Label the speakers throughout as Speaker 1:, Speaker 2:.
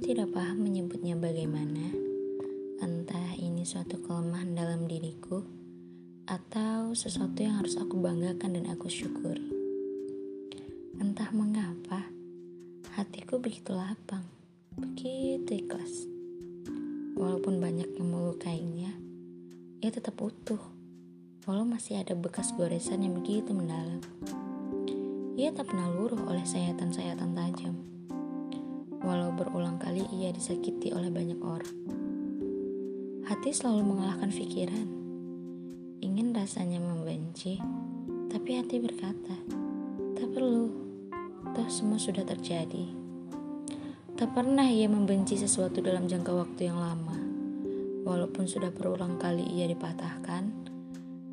Speaker 1: tidak paham menyebutnya bagaimana. Entah ini suatu kelemahan dalam diriku atau sesuatu yang harus aku banggakan dan aku syukuri. Entah mengapa, hatiku begitu lapang, begitu ikhlas. Walaupun banyak yang melukainya, ia tetap utuh. Walau masih ada bekas goresan yang begitu mendalam. Ia tak pernah luruh oleh sayatan-sayatan tajam walau berulang kali ia disakiti oleh banyak orang. Hati selalu mengalahkan pikiran. Ingin rasanya membenci, tapi hati berkata, tak perlu, toh semua sudah terjadi. Tak pernah ia membenci sesuatu dalam jangka waktu yang lama, walaupun sudah berulang kali ia dipatahkan.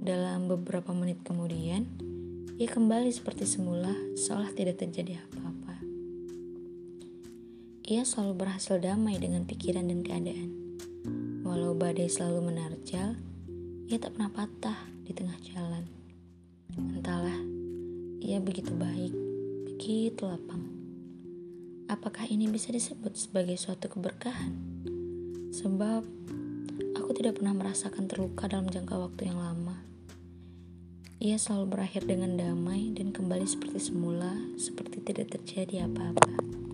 Speaker 1: Dalam beberapa menit kemudian, ia kembali seperti semula, seolah tidak terjadi apa-apa. Ia selalu berhasil damai dengan pikiran dan keadaan. Walau badai selalu menerjal, ia tak pernah patah di tengah jalan. Entahlah, ia begitu baik, begitu lapang. Apakah ini bisa disebut sebagai suatu keberkahan? Sebab aku tidak pernah merasakan terluka dalam jangka waktu yang lama. Ia selalu berakhir dengan damai dan kembali seperti semula, seperti tidak terjadi apa-apa.